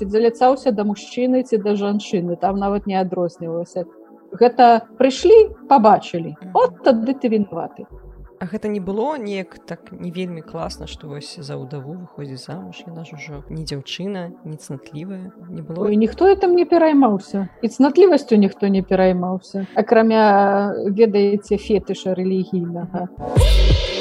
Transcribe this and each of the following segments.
ці заляцаўся да мужчыны ці да жанчыны там нават не адрознівалася. Гэта прыйшлі побачылі от тады ты вінаваты. А гэта не было неяк так не вельмі класна што вось за ўдаву выходзіць замуж? Яна ж ужо не дзяўчына не цнатлівая не было? І ніхто там не пераймаўся. І цнатлівасцю ніхто не пераймаўся акрамя ведаеце фетыша рэлігійнага. добрый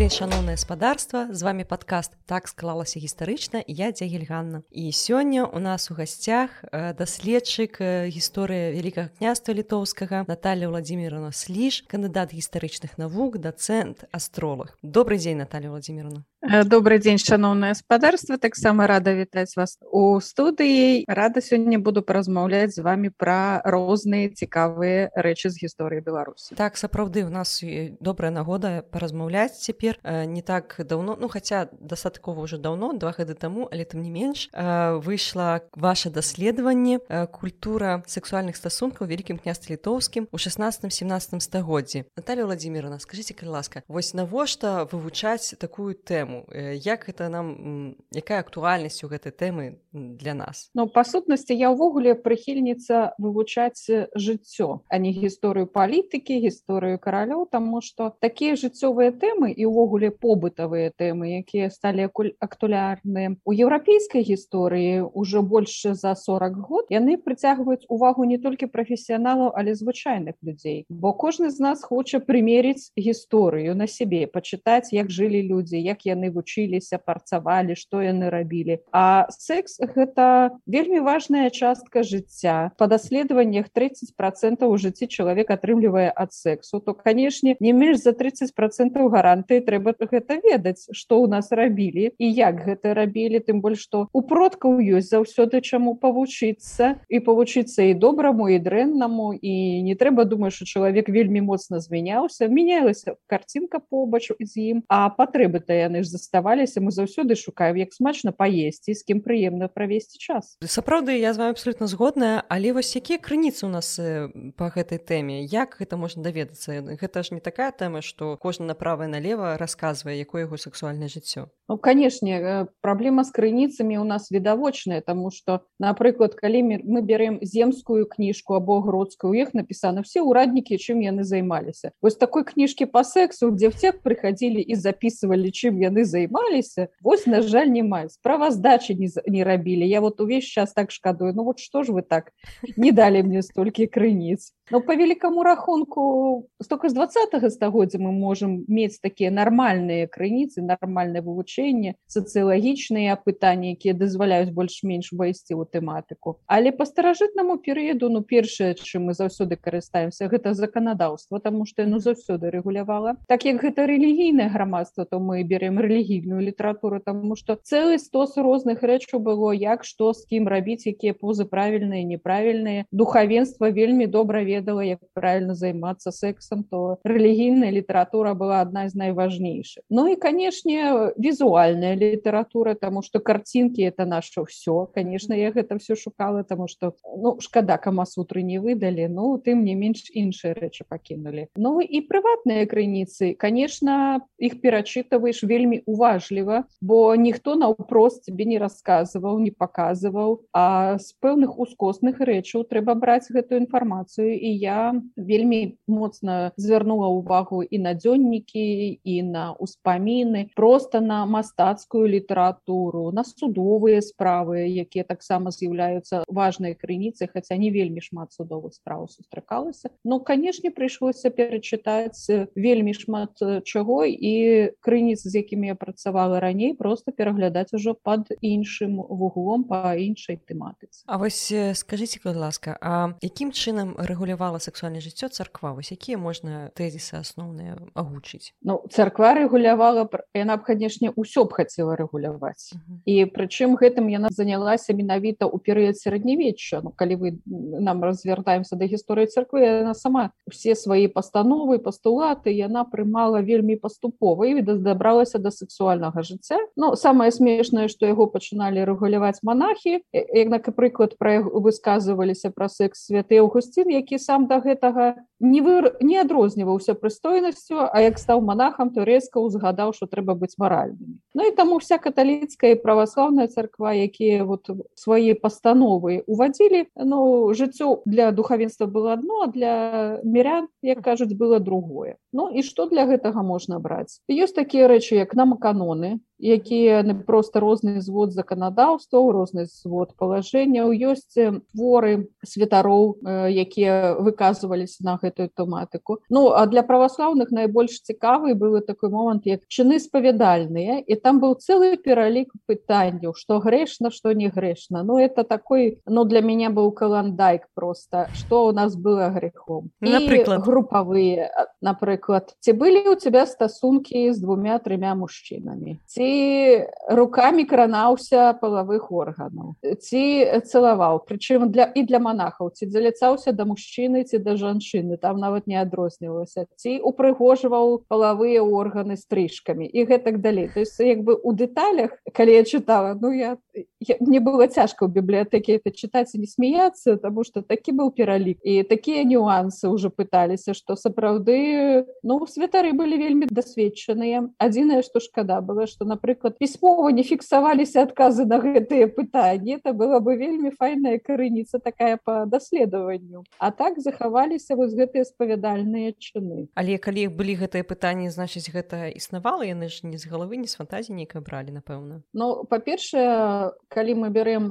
дзень шаноўнае спадарства з вами подкаст так склалася гістарычна я дзягельганна і сёння у нас у гасцях даследчык гісторыя вялікага княства літоўскага Наталья владимировна сліж кандыдат гістарычных навук дацэнт астролог. Добрый дзень Наталья владимировна добрый дзень шаноўнае спадарства таксама рада вітаць вас у студыі рада сёння буду паразмаўляць з вами пра розныя цікавыя рэчы з гісторыі беларусі. Так сапраўды у нас добрая нагода паразмаўляць цяпер. Не так даўно ну хаця дастаткова ўжо даўно два гады таму але там не менш выйшла ваше даследаванне культура сексуальных стасункаў вялікім княстве літоўскім у 16 17 стагоддзі. Наталья владимировна скажите калі ласка вось навошта вывучаць такую тэму тэму як гэта нам якая актуальнасць у гэтай тэмы для нас? Ну па сутнасці я ўвогуле прыхільніца вывучаць жыццё а не гісторыю палітыкі гісторыю каралёў таму што такія жыццёвыя тэмы і ўвогуле побытавыя тэмы якія сталі актулярныя у еўрапейскай гісторыі ўжо больш за 40 год яны прыцягваюць увагу не толькі прафесіяналаў але звычайных людзей бо кожны з нас хоча прымерыць гісторыю на сябе пачытаць як жылі людзі як яны яны вучыліся парцавалі што яны рабілі. А секс гэта вельмі важная частка жыцця. Па даследаваннях 30 процентаў у жыцці чалавек атрымлівае ад сексу. То канешне не менш за 30 процентаў гаранты трэба гэта ведаць што ў нас рабілі і як гэта рабілі. Тым больш што у продкаў ёсць заўсёды чаму павучыцца. І павучыцца і добраму і дрэннаму. І не трэба думаць что чалавек вельмі моцна змяняўся. Менялася картинка побач з ім а патрэбы-то яны ж заставаліся мы заўсёды шукаем як смачна паесці з кім прыемна правесці час. Сапраўды я з вами абсолютно згодная але вось якія крыніцы у нас по гэтай тэме як гэта можна даведацца гэта ж не такая тэма что кожна направо налево рассказывае якое яго сексуальнае жыццё ну канешне праблема з крыніцамі у нас відавочная тому что напрыклад калі мы берем земскую кніжку або гродскую іх напісана все ўраднікі чым яны займаліся вось такой кніжкі по сексу где в тех прыходили і записывали чым яны яны займаліся вось на жаль не мае справаздачи не, не рабілі я вот увесь час так шкадую ну вот что ж вы так не далі мне столькі крыніц но по великкаму рахунку столько з двадцатого стагоддзя мы можем мець такія нармальныя крыніцы нармальное вывучэнне сацыялагічныя пытанні якія дазваляюць больш-менш увайсці ў тэматыку. Але по старажытнаму перыяду ну першае чым мы заўсёды карыстаемся гэта заканадаўства тому что ну заўсёды рэгулявала. Так як гэта рэлігійнае грамадства то мы берем рэлігійную літаратуру тому что цэлы стос розных рэчаў было як што з кім рабіць якія позы правільныя неправільныя. Духавенства вельмі добра ведала як правильно займацца сексом то рэлігійная літаратура была одна з найважнейшых Ну і канешне візуальная літаратура тому что картинки это наше все конечно я гэта все шукала тому что ну шкада камасутры не выдалі ну тым не менш іншыя рэчы пакінули Ну і прыватныя крыніцы конечно их перачытываешь вельмі уважліва бо ніхто наўпрост тебе не рассказываў не показываў а з пэўных ускосных рэчаў трэба браць гэтую інфармацыю і я вельмі моцна звярнула ўвагу і на дзённікі і на успаміны просто на мастацкую літаратуру на судовыя справы якія таксама з'яўляюцца важнай крыніцай хаця не вельмі шмат судовых справ сустракалася. Но канешне прыйшлося перачытаць вельмі шмат чаго і крыніц з якімі я працавала раней просто пераглядаць ужо под іншым вуглом по іншай тэматыцы. А вось скажите калі ласка А якім чынам рэгулявала сексуальнае жыццё царква вось якія можна тэзісы асноўныя агучыць Ну царква рэгулявала яна б канешне ўсё б хацела рэгуляваць uh -huh. і прычым гэтым яна занялася менавіта ў перыяд сярэднявечча Ну калі вы нам развяртаемся да гісторыі царквы яна сама все свае пастановы пастулаты яна прымала вельмі паступова і віда дабралася да сексуальнага жыцця. Ну самае смешнае што яго пачыналі рэгуляваць монахі як прыклад пра высказываліся пра секс святы Аўгусцін які сам да гэтага не вы не адрозніваўся прыстойнасцю а як стаў монахам то резка узгадаў что трэба быць маральнымі. Ну і таму вся каталіцкая праваслаўная царква якія вот свае пастановы уводзілі Ну жыццё для духавенства было одно а для мірян як кажуць было другое. Ну і что для гэтага можна браць? Ёсць такія рэчы як нам каноны якія просто розны звод заканадаўстваў розны звод палажэнняў. Ёсць творы святароў якія выказваліся на гэтую тэматыку. Ну а для праваслаўных найбольш цікавы быў такой момант як чыны спавядальныя і там быў цэлы пералік пытанняў што грэшна што не грэшна. Ну это такой ну для мяне быў каландайк просто что у нас было грехом. Ну, напрыклад. Групавыя напрыклад. Ці былі у тебя стасункі з двумя трымя мужчынамі? Ці руками кранаўся палавых органаў. Ці цалаваў прычым для і для монахаў ці заляцаўся да мужчыны ці да жанчыны. Там нават не адрознівалася. Ці упрыгожваў палавыя органы стрыжкамі. І гэтак далей. То есть як бы у дэталях калі я чытала ну я, я мне было цяжка ў бібліятэке это чытаць і не смяяться тому что такі быў пералік. І такія нюансы уже пыталіся что сапраўды ну святары былі вельмі дасведчаныя. Адзінае что шкада было что на напрыклад пісьмова не фіксаваліся адказы на гэтыя пытанні это была бы вельмі файная карыніца такая по даследаванню а так захаваліся вось гэтыя спавядальныя чыны але калі былі гэтыя пытанні значыць гэта існавала яны ж не з галавы не з фантазіі нейкай бралі напэўна. Ну па-першае калі мы бярем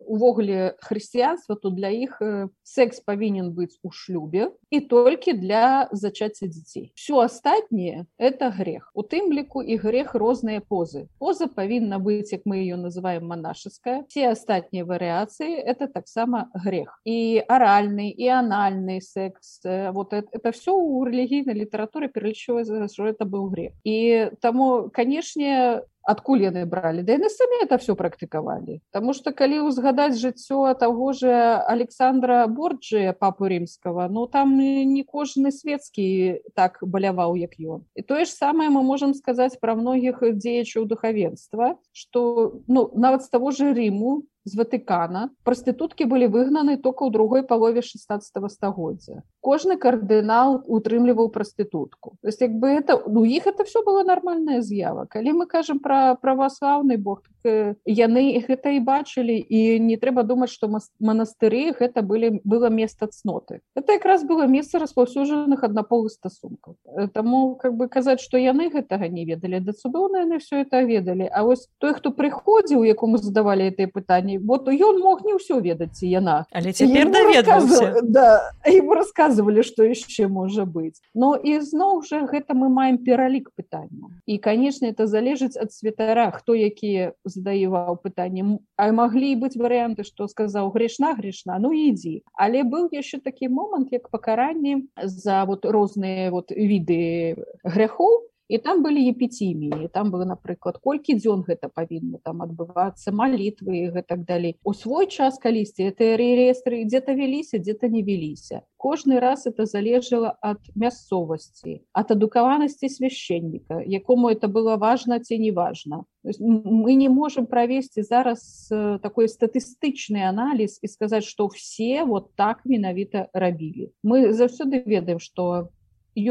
увогуле хрысціянства то для іх секс павінен быць у шлюбе і толькі для зачацця дзяцей. Все астатніе это грех у тым ліку і грех розныя позы позы. Поза павінна быць, як мы ее называем монашеская. Все астатнія варыяцыі это таксама грех. І аральны і анальны секс. Вот это, это все у рэлігійнай літаратуры пералічваецца, што это быў грех. І таму, канешне, адкуль яны бралі. Да яны самі это все практыкавалі. Таму что калі ўзгадаць жыццё таго же александра борджия папу рымского ну там не кожны светскі так баляваў як ён. І тое ж самае мы можемм сказаць про многіх дзеячаў духавенства что ну нават з таго же рыму з Ватыкана. Прастытуткі былі выгнаны только ў другой палове 16 стагоддзя. Кожны кардынал утрымліваў прастытутку. То есть як бы это у ну, іх это все было нормальная з'ява. Калі мы кажам про праваслаўны бог э, яны гэта і бачылі і не трэба думаць что манастыры гэта былі было место цноты. Это якраз было месца распаўсюджаных аднаполых стасункаў таму как бы казаць что яны гэтага не ведалі да цудоўна яны все это ведалі. А вось той хто прыходзіў якому задавалі это пытанне вот ён мог не ўсё ведаць ці яна але цяпер даведваўся да ему рассказывалі что яшчэ можа быць но і зноў жа гэта мы маем пералік пытання і конечно это залежыць ад святара хто які задаеваў пытаннем а маглі быць варыянты что сказаў грешна грешна ну ідзі але быў яшчэ такі момант як пакаранне за вот розныя вот віды гряхоў і там былі епітіміі там было напрыклад колькі дзён гэта павінна там адбывацца малітвы гэтак далей. У свой час калісьці это реестры где-то вяліся где-то не веліся кожны раз это залежала ад мясцовасці ад адукаванасці священніка якому это было важно ці не важно мы не можем правесці зараз такой статыстычны аналіз і сказаць что все вот так менавіта рабілі. Мы заўсёды ведаем что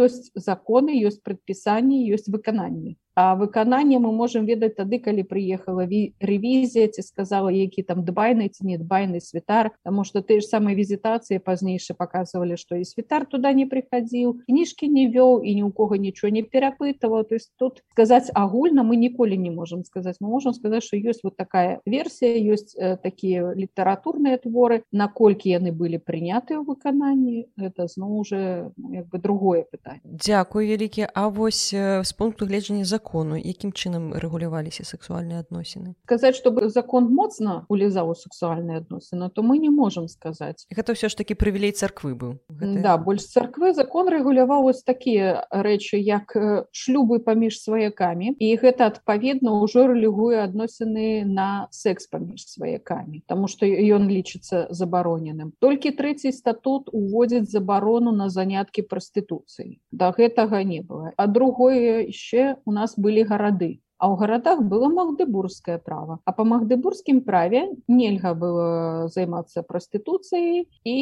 ёсць законы ёсць прадпісанні ёсць выкананні А выкананне мы можемм ведаць тады, калі прыехала рэвізія ці сказала, які там дбайны ці недбайны святар, Таму што ты ж самай візітацыі пазнейшы паказвалі, што і святар туда не прыхадзіў, кніжкі не вёў і ні ў кого нічого не перапытаваў. То есть тут сказаць агульна мы ніколі не можемм сказаць. Мы можемм сказаць, што ёсць вот такая версія, ёсць э, такія літаратурныя творы, наколькі яны былі прыняты ў выкананні, это зноў уже ну, як бы другое пытанне. Дзякуй вялікі, А вось з э, пункту гледжання закону якім чынам рэгуляваліся сексуальныя адносіны сказаць чтобы закон моцна улезаў у сексуальныя адносіны то мы не можемм сказаць гэта ўсё ж таки прывілей царквы быў. Гэта... да больш царквы закон рэгуляваў вось такія рэчы як шлюбы паміж сваякамі і гэта адпаведна ўжо рэлігуе адносіны на секс паміж сваякамі Таму што ён лічыцца забароненым толькі трэці статут уводзіць забарону на заняткі прастытуцыі да гэтага не было. А другое яшчэ у нас былі гарады а ў гарадах было магдыбургскае права а по магдыбургскім праве нельга было займацца прастытуцыяй і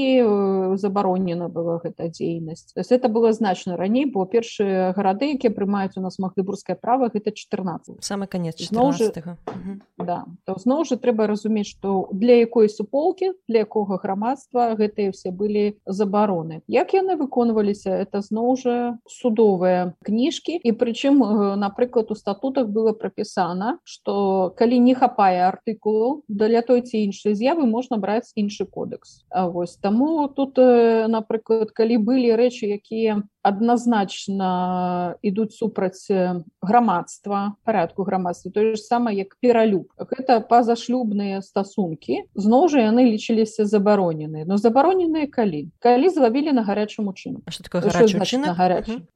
забаронена была гэта дзейнасць. Это было значна раней бо першыя гарады якія прымаюць у нас магдыбургскае права гэта 14 самы конец зноў жа да. То зноў жа трэба разумець што для якой суполкі для якога грамадства гэтыя все былі забароны. Як яны выконваліся это зноў жа судовыя кніжкі. І прычым напрыклад у статутах было прапісана что калі не хапае артыкулу для той ці іншай з'явы можна браць іншы кодекс. А вось таму тут напрыклад калі былі рэчы якія адназначна ідуць супраць грамадства парядку грамадства тое ж самае як пералюб гэта пазашлюбныя стасункі зноў жа яны лічыліся забароненыя но забароненыя калі калі злавілі на гарячым учынку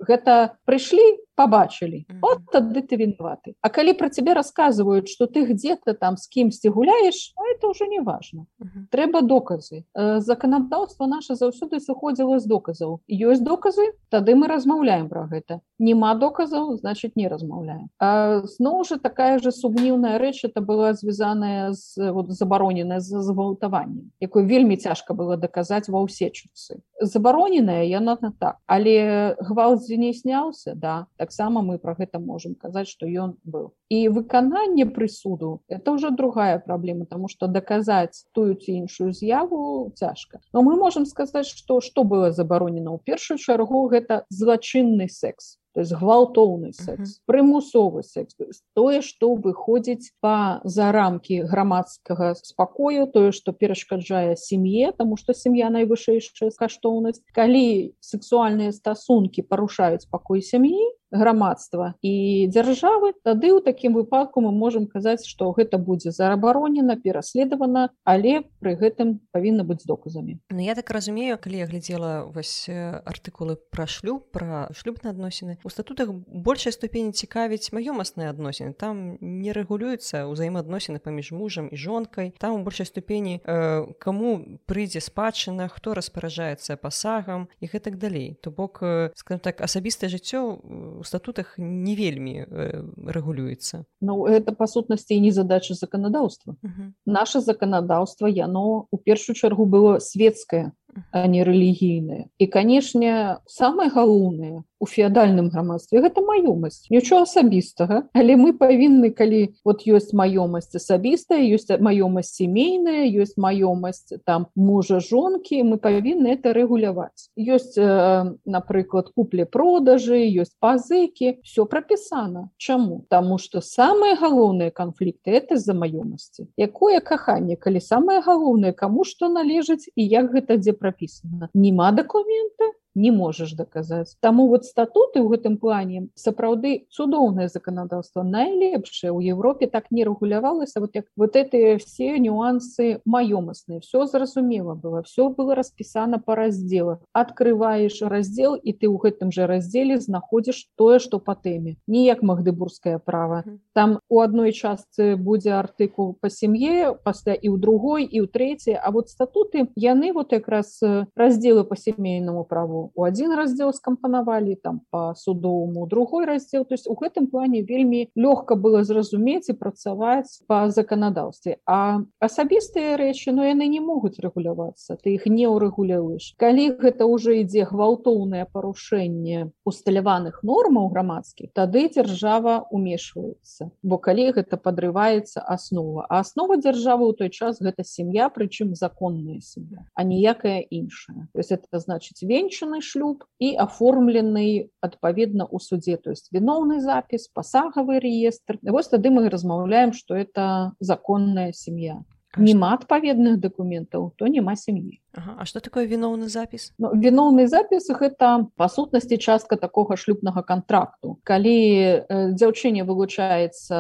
гэта прыйшлі побачылі от тады ты вінаваты А калі про цябе рассказываюць что ты где-то там с кімсьці гуляешь это уже не важно. Трэба доказы. Законодаўство наше заўсёды сыходзіла з доказаў ёсць доказы тады мы размаўляем про гэта. Няма доказаў значит не размаўляем. Зноў же такая же сумніўная рэч это была звязаная з вот, забароненая за згвалтаваннем якой вельмі цяжка было даказаць ва ўсе часы забароненая яна на так. Але гвалт не сняўся да так таксама мы про гэта можем казаць что ён быў. І выкананне прысуду это уже другая праблема тому что доказаць тую ці іншую з'яву цяжка. Но мы можем сказаць что что было забаронена ў першую чаргу гэта злачынны секс то есть гвалтоўны секс прымусовы секс тое что выходзіць по за рамки грамадскага спакою тое что перашкаджае сям'е тому что сям'я найвышэйшая каштоўнасць калі сексуальныя стасункі парушаюць спакой сям'і грамадства і дзяржавы тады ў такім выпадку мы можемм казаць што гэта будзе зарабаронена пераследавана але пры гэтым павінна быць доказамі. Ну я так разумею калі я глядзела вось артыкулы пра шлюб пра шлюбныя адносіны у статутах большай ступені цікавіць маёмасныя адносіны. Там не рэгулюецца ўзаемаадносіны паміж мужам і жонкай. Там у большай ступені э, кому прыйдзе спадчына хто распараджаецца пасагам і гэтак далей. То бок э, скажем так асабістае жыццё у у статутах не вельмі э, рэгулюецца. Ну это па сутнасці і не задача заканадаўства -huh. наше заканадаўства яно у першую чаргу было светскае а не рэлігійнае і канешне самае галоўнае у феадальным грамадстве гэта маёмасць. Нічого асабістага. Але мы павінны калі вот ёсць маёмасць асабістая ёсць маёмасць сямейная ёсць маёмасць там мужа жонкі мы павінны это рэгуляваць. Ёсць э, напрыклад купле продажы ёсць пазыкі. Все прапісана. Чаму? Таму что самыя галоўныя канфлікты это з-за маёмасці. Якое каханне калі самае галоўнае каму што належыць і як гэта дзе прапісана няма дакумента не можаш даказаць. Таму вот статуты ў гэтым плане сапраўды цудоўнае заканадаўства найлепшае ў Европе так не рэгулявалася. Вот як вот этыя все нюансы маёмасныя. Все зразумела было все было распісана по раздзелах открываешь раздзел і ты ў гэтым же раздзеле знаходзіш тое что по тэме. Ніяк магдыбургскае право там у адной частцы будзе артыкул по сям'е пасля і ў другой і ў трэцяй. А вот статуты яны вот якраз раздзелы по сямейнаму праву у один раздзел скампанавалі там по судовому другой раздзел то есть у гэтым плане вельмі лёгка было зразумець і працаваць по заканадаўстве а асабістыя рэчы но яны не могуць рэгулявацца ты іх не ўрэгуляваеш калі гэта уже ідзе гвалтоўнае парушэнне усталяваных нормаў грамадскіх тады дзяржава умешваецца. Бо калі гэта подрываецца аснова. А аснова дзяржавы ў той час гэта сям'я прычым законная сям'я а ніякая іншая. То есть это значыць венчаны заключаны шлюб і аформлены адпаведна ў судзе то есть віноўны запіс пасагавы реестр. Вось тады мы размаўляем что это законная сям'я няма адпаведных дакументаў то няма сям'і ага. А что такое віноўны запіс ну, віноўны запіс гэта па сутнасці частка такога шлюбнага контракту калі э, дзяўчыне вылучаецца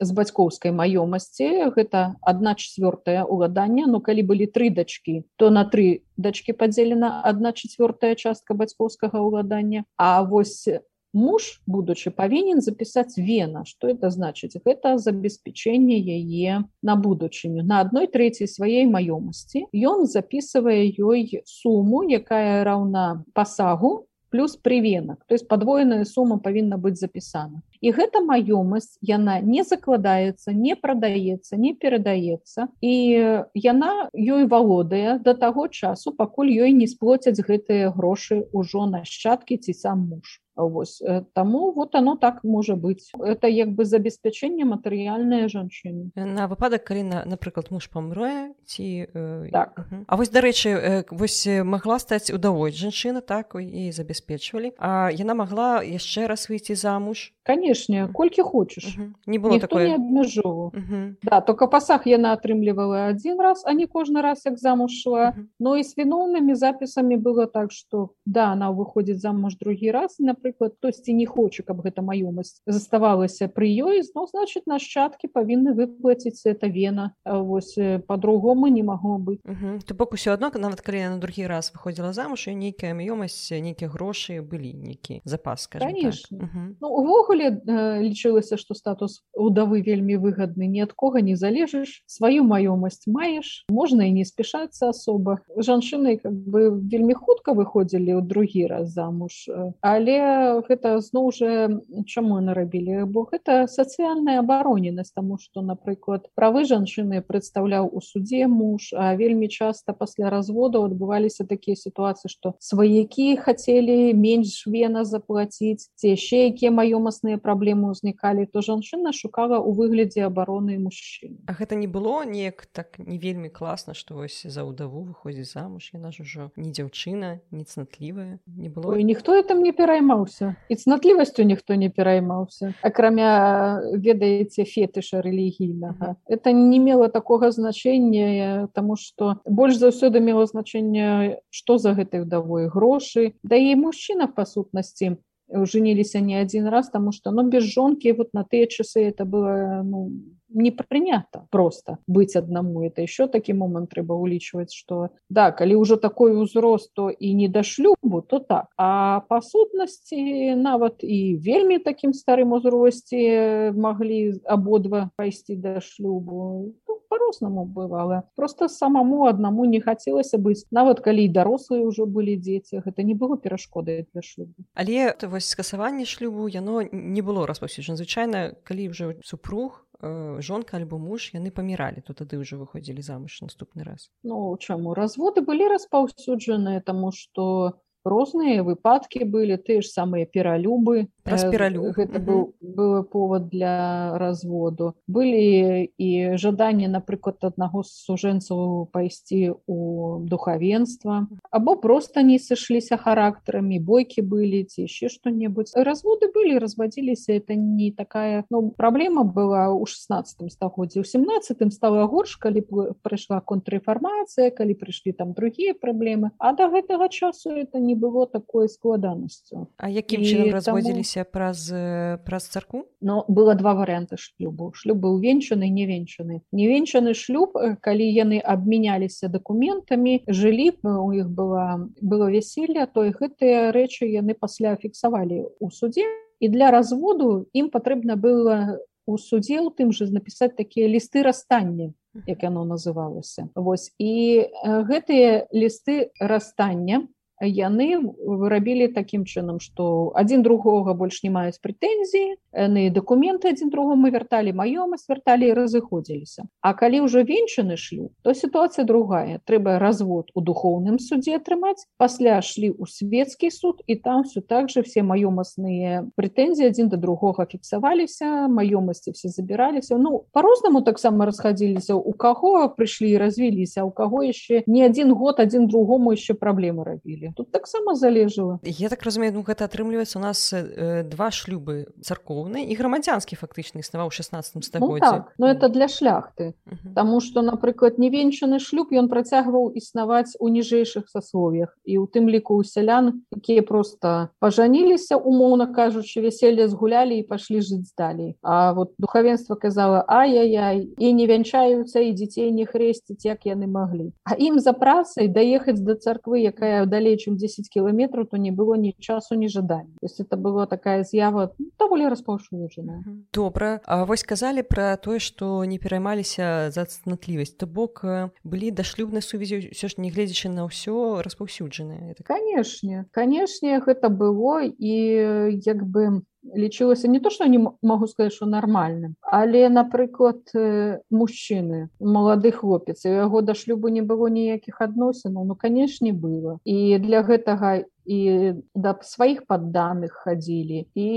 з бацькоўскай маёмасці гэта одна чавёртая уладання но калі былі тры дачки то на тры дачки падзелена одна чавёртая частка бацькоўскага ўладання А вось муж будучы павінен запісаць вена что это значыць гэта забеспячэнне яе на будучыню на адной трэцяй сваёй маёмасці ён записывае ёй суму якая раўна пасагу плюс прывенак то есть падвоеная сума павінна быць запісана і гэта маёмасць яна не закладаецца не прадаецца не перадаецца і яна ёй валодае до таго часу пакуль ёй не сплоцяць гэтыя грошы ўжо нашчадкі ці сам муж Вось таму вот оно так можа быць это як бы забеспячэнне матэрыяльныя жанчыны на выпадак калі на напрыклад муж памрэ ці э, так. А вось дарэчы э, вось магла стаць удавой жанчына так і забяспечвалі А яна магла яшчэ раз выйти замуж канешне колькі хочаш не было такое? абмяжову да только пасах яна атрымлівала один раз а не кожны раз як замуж шла. Но і с віноўнымі запісамі было так что да она выходзіць замуж другі раз напрыклад хтосьці не хоча каб гэта маёмасць заставалася пры ёй ну значит нашчадкі павінны выплаціць это вена. Вось по-другому не магло быць ты бок усё адно нават калі на другі раз выходзіла замуж і нейкая маёмасць нейкія грошы былі нейкі запас так. ну, увогуле лічылася что статус удавы вельмі выгадны. Ні ад кого не залежыш сваю маёмасць маеш можна і не спяшацца асоба. Жанчыны как бы вельмі хутка выходзілі ў другі раз замуж. Але гэта зноў жа чаму нарабілі бо гэта сацыяльная абароненасць таму што напрыклад правы жанчыны прадстаўляў у суде муж а вельмі часта пасля разводу адбываліся такія сітуацыі што сваякі хацелі менш вена заплаціць ці яшчэ якія маёмасныя праблемы ўзнікалі то жанчына шукала ў выглядзе абароны мужчын А гэта не было неяк так не вельмі класна што вось за ўдаву выходзіць замуж яна ж ужо не дзяўчына не цнатлівая не было. І ніхто там не пераймаў пераймаўся і цнатлівасцю ніхто не пераймаўся акрамя ведаеце фетыша рэлігійнага это не мела такога значэння тому что больш заўсёды мела значэнне что за гэтай давой грошы да і мужчына па сутнасці женіліся не адзін раз тому что ну без жонкі вот на тыя часы это было ну не прынята просто быць аднаму это еще такі момант трэба улічваць что да калі ўжо такой узрост то і не да шлюбу то так. А па сутнасці нават і вельмі такім старым узросце маглі абодва пайсці да шлюбу по-рознаму бывала просто самому аднаму не хацелася быць нават калі дарослыя ўжо былі дзеці гэта не было перашкодай для шлюбу. Але вось скасаванне шлюбу яно не было распаўсюджана звычайна калі ўжо супруг Э, жонка альбо муж яны паміралі то тады ўжо выходзілі замуж наступны раз. Ну чаму разводы былі распаўсюджаныя таму што розныя выпадкі былі тыя ж самыя пералюбы праз пералюб гэта быў было повод для разводу былі і жаданні напрыклад аднаго з сужэнцаў пайсці у духавенства або просто не сышліся характарамі бойкі былі ці яшчэ што-небудзь разводы былі развадзіліся это не такая ну, праблема была ў 16 стагоддзе у 17 стала горш калі прыйшла контррэфармацыя калі прыйшлі там другія праблемы а до гэтага часу это не не было такой складанасцю А якім чынам разводзіліся таму... праз праз царку но было два варианты шлюбу шлюб быў венчаны. Невенчаны невенчаны шлюб калі яны абмяняліся документамі жылі у іх была было вяселля то і гэтыя рэчы яны пасля фіксавалі у суде і для разводу ім патрэбна было у судзе у тым же напісаць такія лісты расстання як яно называлася Вось і гэтыя лісты расстання яны вырабілі такім чынам што адзін другога больш не маюць прэтэнзіі яны дакументы адзін другому вярталі маёмасць вярталі і разыходзіліся А калі ўжо венчаны шлюб то сітуацыя другая. Трэба развод у духоўным судзе атрымаць пасля шлі ў свецкі суд і там все так же все маёмасныя прэтэнзіі адзін да другога фіксаваліся маёмасці все забіраліся ну по-рознаму таксама расхадзіліся у каго прыйшлі і развіліся у каго яшчэ не адзін год адзін другому яшчэ праблемы рабілі тут таксама залежала я так разумею ну гэта атрымліваецца у нас э, два шлюбы царкоўны і грамадзянскі фактычна існаваў 16 стагоддзе ну, так, но это для шляхты. Uh -huh. Таму что напрыклад невенчаны шлюб ён працягваў існаваць у ніжэйшых сасловях і у тым ліку у сялян якія просто пажаніліся умоўна кажучы вяселле згулялі і пашлі жыць далей. А вот духавенство казала ай-яй і не вянчаюцца і дзяцей не хрэсціць як яны маглі А ім за працай даехаць да царквы якая далей чым 10 кіламетраў то не было ні часу ні жадання. То есть это была такая з'ява ну, даволі распаўсюджана распаўсюджана добра А вось казалі пра тое што не пераймаліся за цнатлівасць то бок былі дашлюбнай сувязі ўсё ж нягледзячы на ўсё распаўсюджанае канешне канешне гэта было і як бы лічылася не то что не могу сказать что нармальным але напрыклад мужчыны малады хлопец у яго да шлюбу не было ніякіх адносінаў ну канешне было. І для гэтага і да сваіх падданых хадзілі і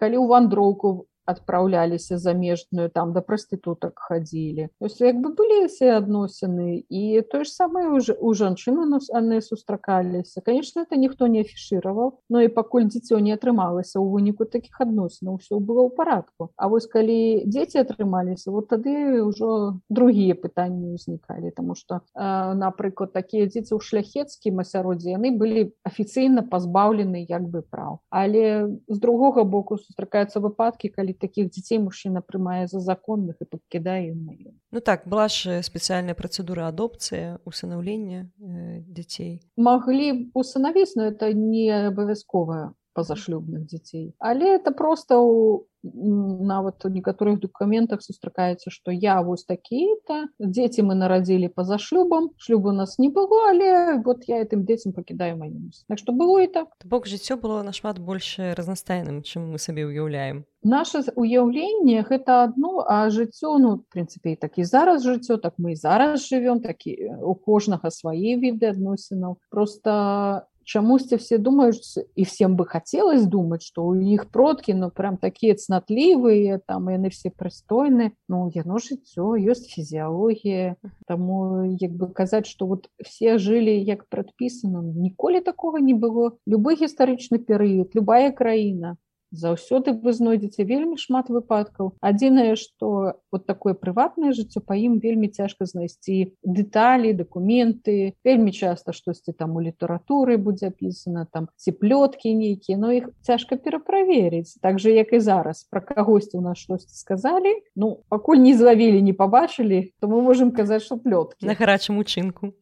калі ў вандроўку адпраўляліся замежную там да прастытутак хадзілі як бы былі все адносіны і тое ж самае уже у жанчыны нас яны сустракаліся конечно это ніхто не афішировал но і пакуль дзіцё не атрымалася у выніку таких адносінаў все было ў парадку А вось калі дзеці атрымаліся вот тады ўжо другія пытанні ўзнікалі тому что напрыклад такія дзеці ў шляхецкім асяроддзе яны былі афіцыйна пазбаўлены як бы прав. Але з другога боку сустракаюцца выпадкі калі таких дзяцей мужчына прымае за законных і пакідае маю Ну так была ж спецыяльная працэдура адопцыя усынаўлення э, дзяцей маглі б усынавіць но это не абавязковая пазашлюбных дзяцей але это просто у нават у некаторых документах сустракаецца што я вось такі-то дзеці мы нарадзілі па-за шлюбам шлюбу нас не было але вот я этим дзецям пакідаю маёмасць Так што было і так. Бок жыццё было нашмат больш разнастайным чым мы сабе ўяўляем наше уяўленне гэта одно а жыццё ну прынцыпе такі зараз жыццё так мы зараз живвём такі у кожнага свае віды адносінаў просто чамусьці все думаюць і всем бы хотелось думаць что у іх продкі ну прям такія цнатлівыя там яны все прыстойны ну яно жыццё ёсць фізіялогія таму як бы казаць что вот все жылі як прадпісана ніколі такого не было любы гістарычны перыяд любая краіна заўсёды вы знойдзеце вельмі шмат выпадкаў. Адзінае что вот такое прыватнае жыццё па ім вельмі цяжка знайсці дэталі документы вельмі часто штосьці там у літаратуры будзе опісана там ці плёткі нейкія но іх цяжка пераправерыць. Так же як і зараз. Про кагосьці у нас штосьці сказалі. Ну пакуль не злавілі не побачылі то мы можемм казаць что плёткі. На гарачым учынку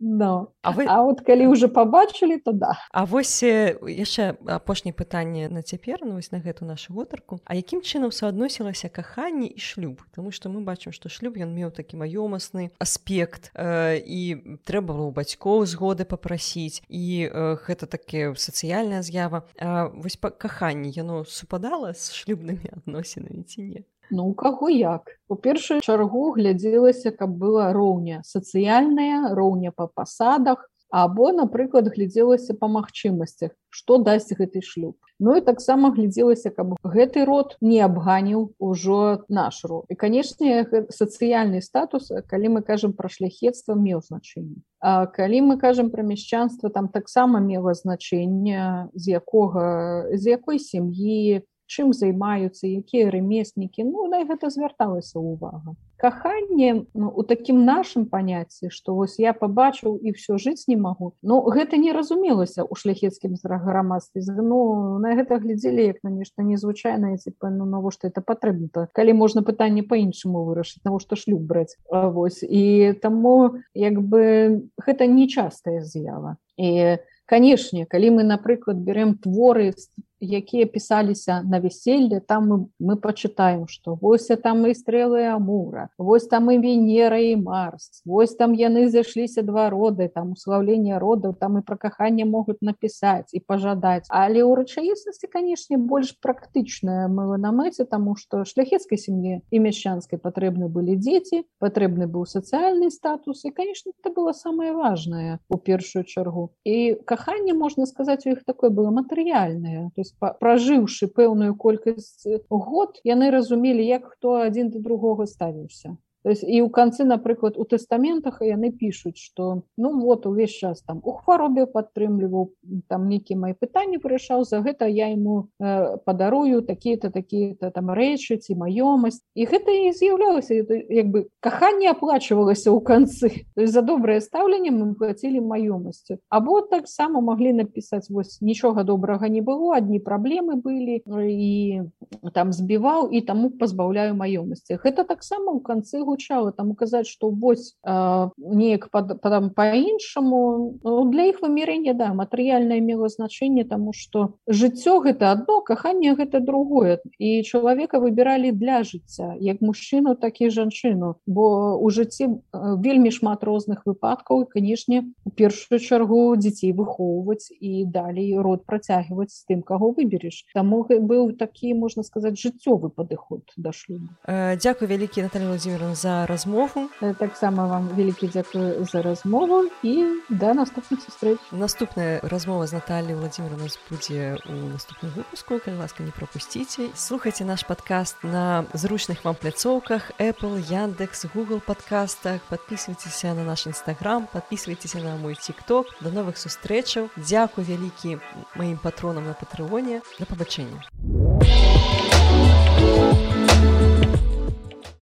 No. А, вы... а вот калі ўжо пабачылі то да. А вось яшчэ апошняе пытанне на цяпер ну вось на гэту нашу гутарку. А якім чынам суадносілася каханне і шлюб? Таму што мы бачым што шлюб ён меў такі маёмасны аспект э, і трэба было ў бацькоў згоды папрасіць і э, гэта таке сацыяльная з'ява. Вось па каханні яно супадала з шлюбнымі адносінамі ці не Ну у каго як. У першую чаргу глядзелася каб была роўня сацыяльная роўня па пасадах або напрыклад глядзелася па магчымасцях што дасць гэты шлюб. Ну і таксама глядзелася каб гэты род не абганіў ужо наш род. І канешне сацыяльны статус калі мы кажам пра шляхетства меў значэнне. А калі мы кажам пра мяшчанства там таксама мела значэнне з якога з якой сям'і чым займаюцца якія рамеснікі ну на гэта звярталася ўвага каханне ну, у такім нашым паняцці што вось я пабачыў і все жыць не магу Ну гэта не разумелася у шляхецкім грамадстве. Ну на гэта глядзелі як на нешта незвычайнае типа ну навошта это патрэбна то калі можна пытанне по-іншаму вырашыць навошта шлюб браць? Вось і таму як бы гэта нечастая з'ява. І канешне калі мы напрыклад берем творы якія пісаліся на вяселле там мы, мы пачытаем што вось там і стрэлы амура вось там і венера і марс вось там яны зайшліся два роды там услаўлення родаў там і пра каханне могуць напісаць і пажадаць. Але ў рэчаіснасці канешне больш практычная мы на мэце таму што шляхецкай сям'і і мяшчанскай патрэбны былі дзеці патрэбны быў сацыяльны статус і конечно это было самое важное у першую чаргу. І каханне можна сказаць у іх такое было матэрыяльнае. То пражыўшы пэўную колькасць год яны разумелі як хто адзін да другога ставіўся То есть і ў канцы напрыклад у тэстаментах яны пішуць что ну вот увесь час там у хваробе падтрымліваў там нейкі мои пытанні прыйшаў за гэта я ему э, падарую такія-то такія-то там рэчы ці маёмасць і гэта і з'яўлялася як бы каханне аплачвалася ў канцы за добрае стаўленне мы плацілі маёмасцю або таксама маглі напісаць вось нічога добрага не было адні праблемы былі і там збіваў і таму пазбаўляю маёмасці гэта таксама ў канцы гучала там указаць што вось неяк па-іншаму ну, для іх вымірэння да матэрыяльнае мела значэнне таму што жыццё гэта адно каханне гэта другое. І чалавека выбіралі для жыцця як мужчыну так і жанчыну бо у жыцці вельмі шмат розных выпадкаў канешне у першую чаргу дзяцей выхоўваць і далей род працягваць з тым каго выбереш таму быў такі можна сказаць жыццёвы падыход да шлюбу. Дякую вялікі Наталья владимировна за размову. Таксама вам вялікі дзякую за размову і да наступных сустрэч наступная размова з Натальей владимировна будзе у наступным выпуску калі ласка не пропусціце слухайте наш подкаст на зручных вам пляцоўках Apple яндекс google подкастах. Подписывайтеся на наш нстаграм подписывайтеся на мой тик ток до новых сустрэчаў дзякуй вялікі маім патронам на патрыоне да пабачэння